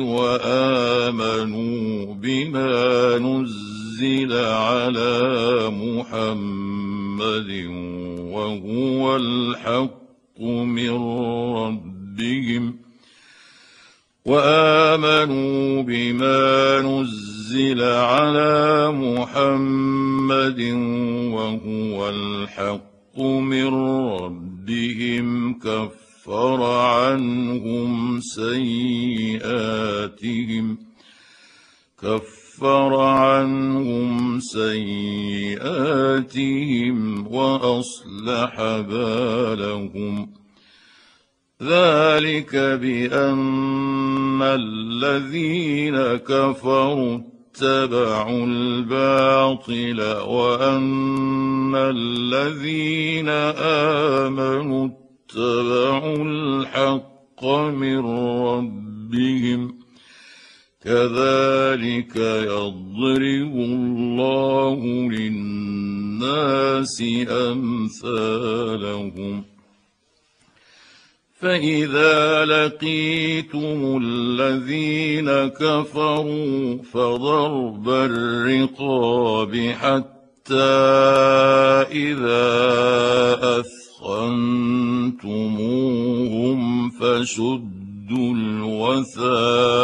وآمنوا بما نزل على محمد وهو الحق من ربهم وآمنوا بما نزل على محمد وهو الحق من ربهم كفر كفر عنهم سيئاتهم كفر عنهم سيئاتهم وأصلح بالهم. ذلك بأن الذين كفروا اتبعوا الباطل وأن الذين آمنوا اتبعوا الحق من ربهم كذلك يضرب الله للناس أمثالهم. فإذا لقيتم الذين كفروا فضرب الرقاب حتى إذا أث أثخنتموهم فشدوا الوثاق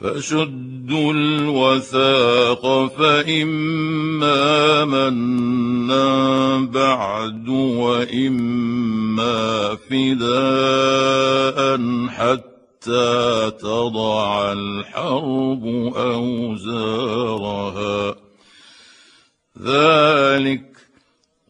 فشدوا الوثاق فإما منا بعد وإما فداء حتى تضع الحرب أوزارها. ذلك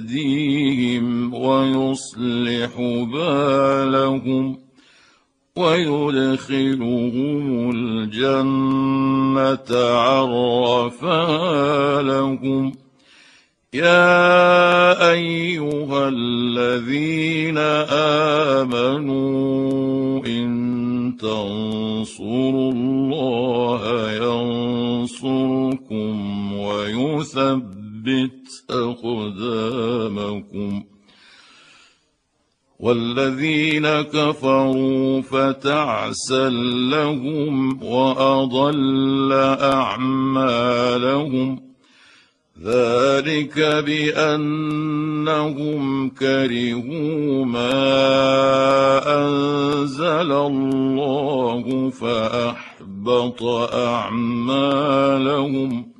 سيهديهم ويصلح بالهم ويدخلهم الجنة عرفها لهم. يا أيها الذين آمنوا إن تنصروا الله ينصركم ويثبت أقدامكم. والذين كفروا فتعسا لهم وأضل أعمالهم. ذلك بأنهم كرهوا ما أنزل الله فأحبط أعمالهم.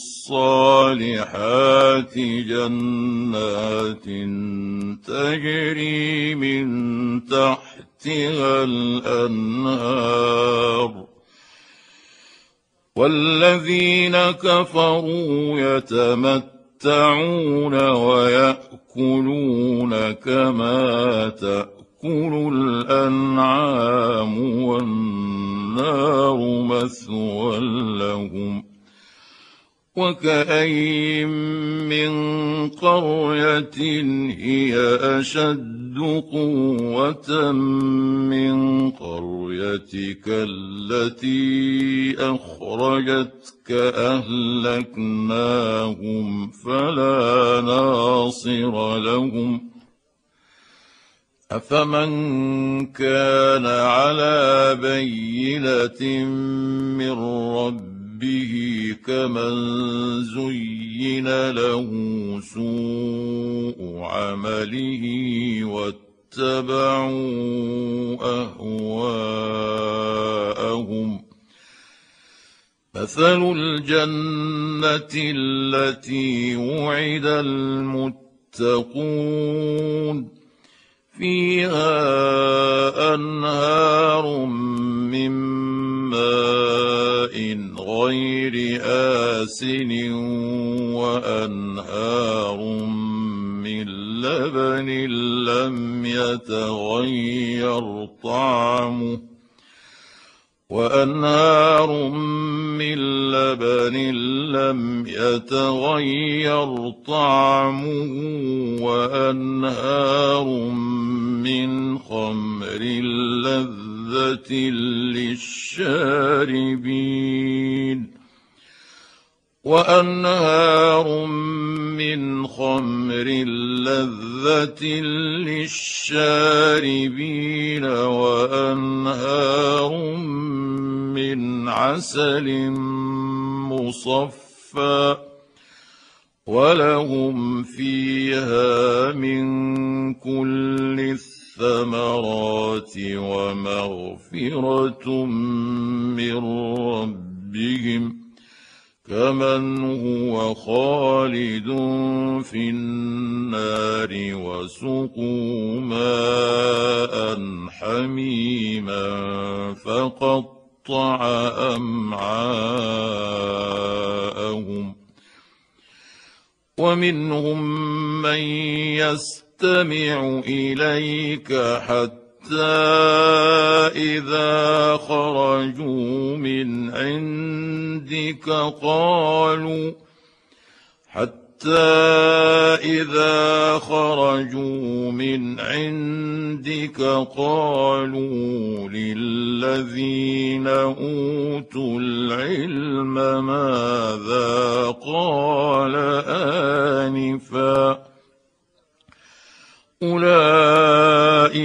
الصالحات جنات تجري من تحتها الأنهار. والذين كفروا يتمتعون ويأكلون كما تأكل الأنعام والنار مثوى لهم. وكأين من قرية هي أشد قوة من قريتك التي أخرجتك أهلكناهم فلا ناصر لهم أفمن كان على بينة من ربه به كمن زين له سوء عمله واتبعوا أهواءهم مثل الجنة التي وعد المتقون فيها أنهار من ماء غير آسن وأنهار من لبن لم يتغير طعمه وأنهار من لبن لم يتغير طعمه وأنهار من خمر لذة للشاربين وأنهار من خمر لذة للشاربين وأنهار من عسل مصفى ولهم فيها من كل الثمرات ومغفرة من ربهم كمن هو خالد في النار وسقوا ماء حميما فقطع أمعاءهم ومنهم من يستمع إليك حتى إذا خرجوا من عندك قالوا حتى إذا خرجوا من عندك قالوا للذين أوتوا العلم ماذا قال آنفاً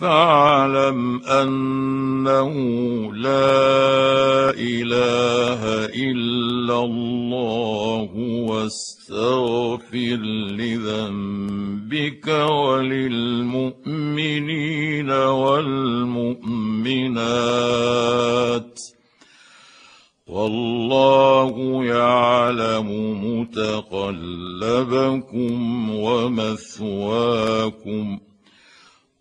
فاعلم أنه لا إله إلا الله واستغفر لذنبك وللمؤمنين والمؤمنات. والله يعلم متقلبكم ومثواكم.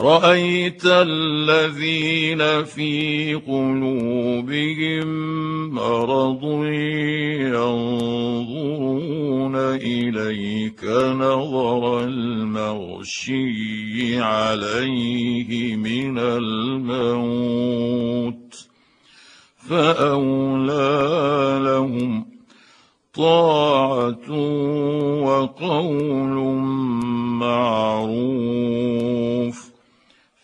رأيت الذين في قلوبهم مرض ينظرون إليك نظر المغشي عليه من الموت فأولى لهم طاعة وقول معروف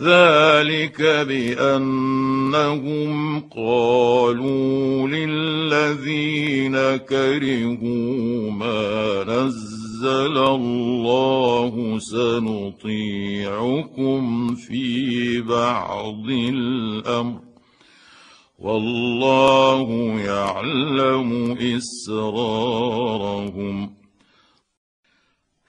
ذلك بأنهم قالوا للذين كرهوا ما نزل الله سنطيعكم في بعض الأمر. والله يعلم إسرارهم.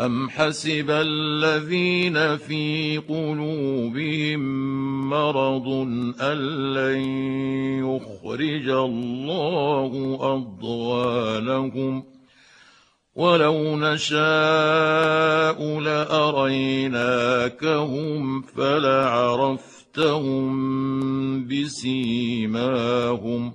أم حسب الذين في قلوبهم مرض أن لن يخرج الله أضغانهم ولو نشاء لأريناكهم فلعرفتهم بسيماهم ۖ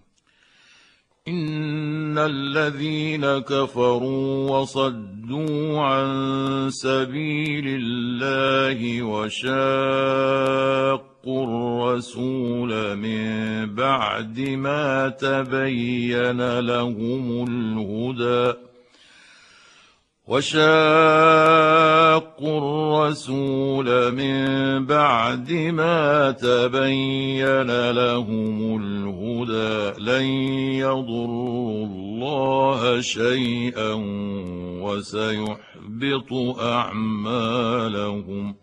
ان الذين كفروا وصدوا عن سبيل الله وشاقوا الرسول من بعد ما تبين لهم الهدى وشاقوا الرسول من بعد ما تبين لهم الهدى لن يضروا الله شيئا وسيحبط أعمالهم.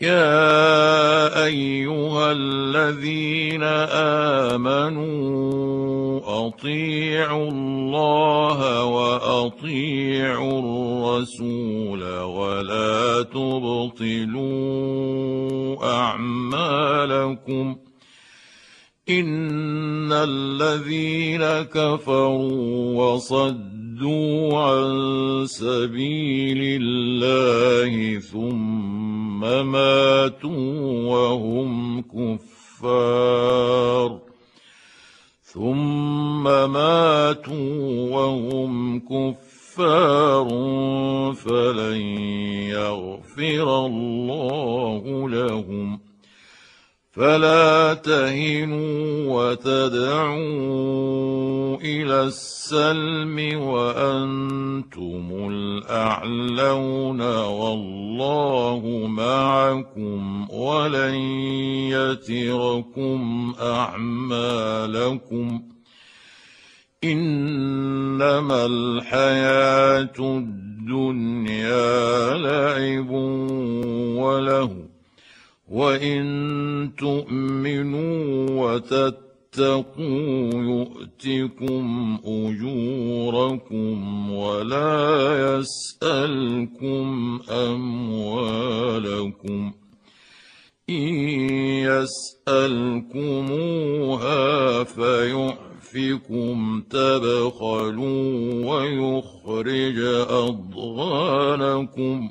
يا أيها الذين آمنوا أطيعوا الله وأطيعوا الرسول ولا تبطلوا أعمالكم إن الذين كفروا وصدوا عن سبيل الله ثم ماتوا وهم كفار. ثم ماتوا وهم كفار فلن يغفر الله لهم. فلا تهنوا وتدعوا إلى السلم وأنتم الأعلون والله معكم ولن يتركم أعمالكم إنما الحياة الدنيا لعب وله وان تؤمنوا وتتقوا يؤتكم اجوركم ولا يسالكم اموالكم ان يسالكموها فيحفكم تبخلوا ويخرج اضغانكم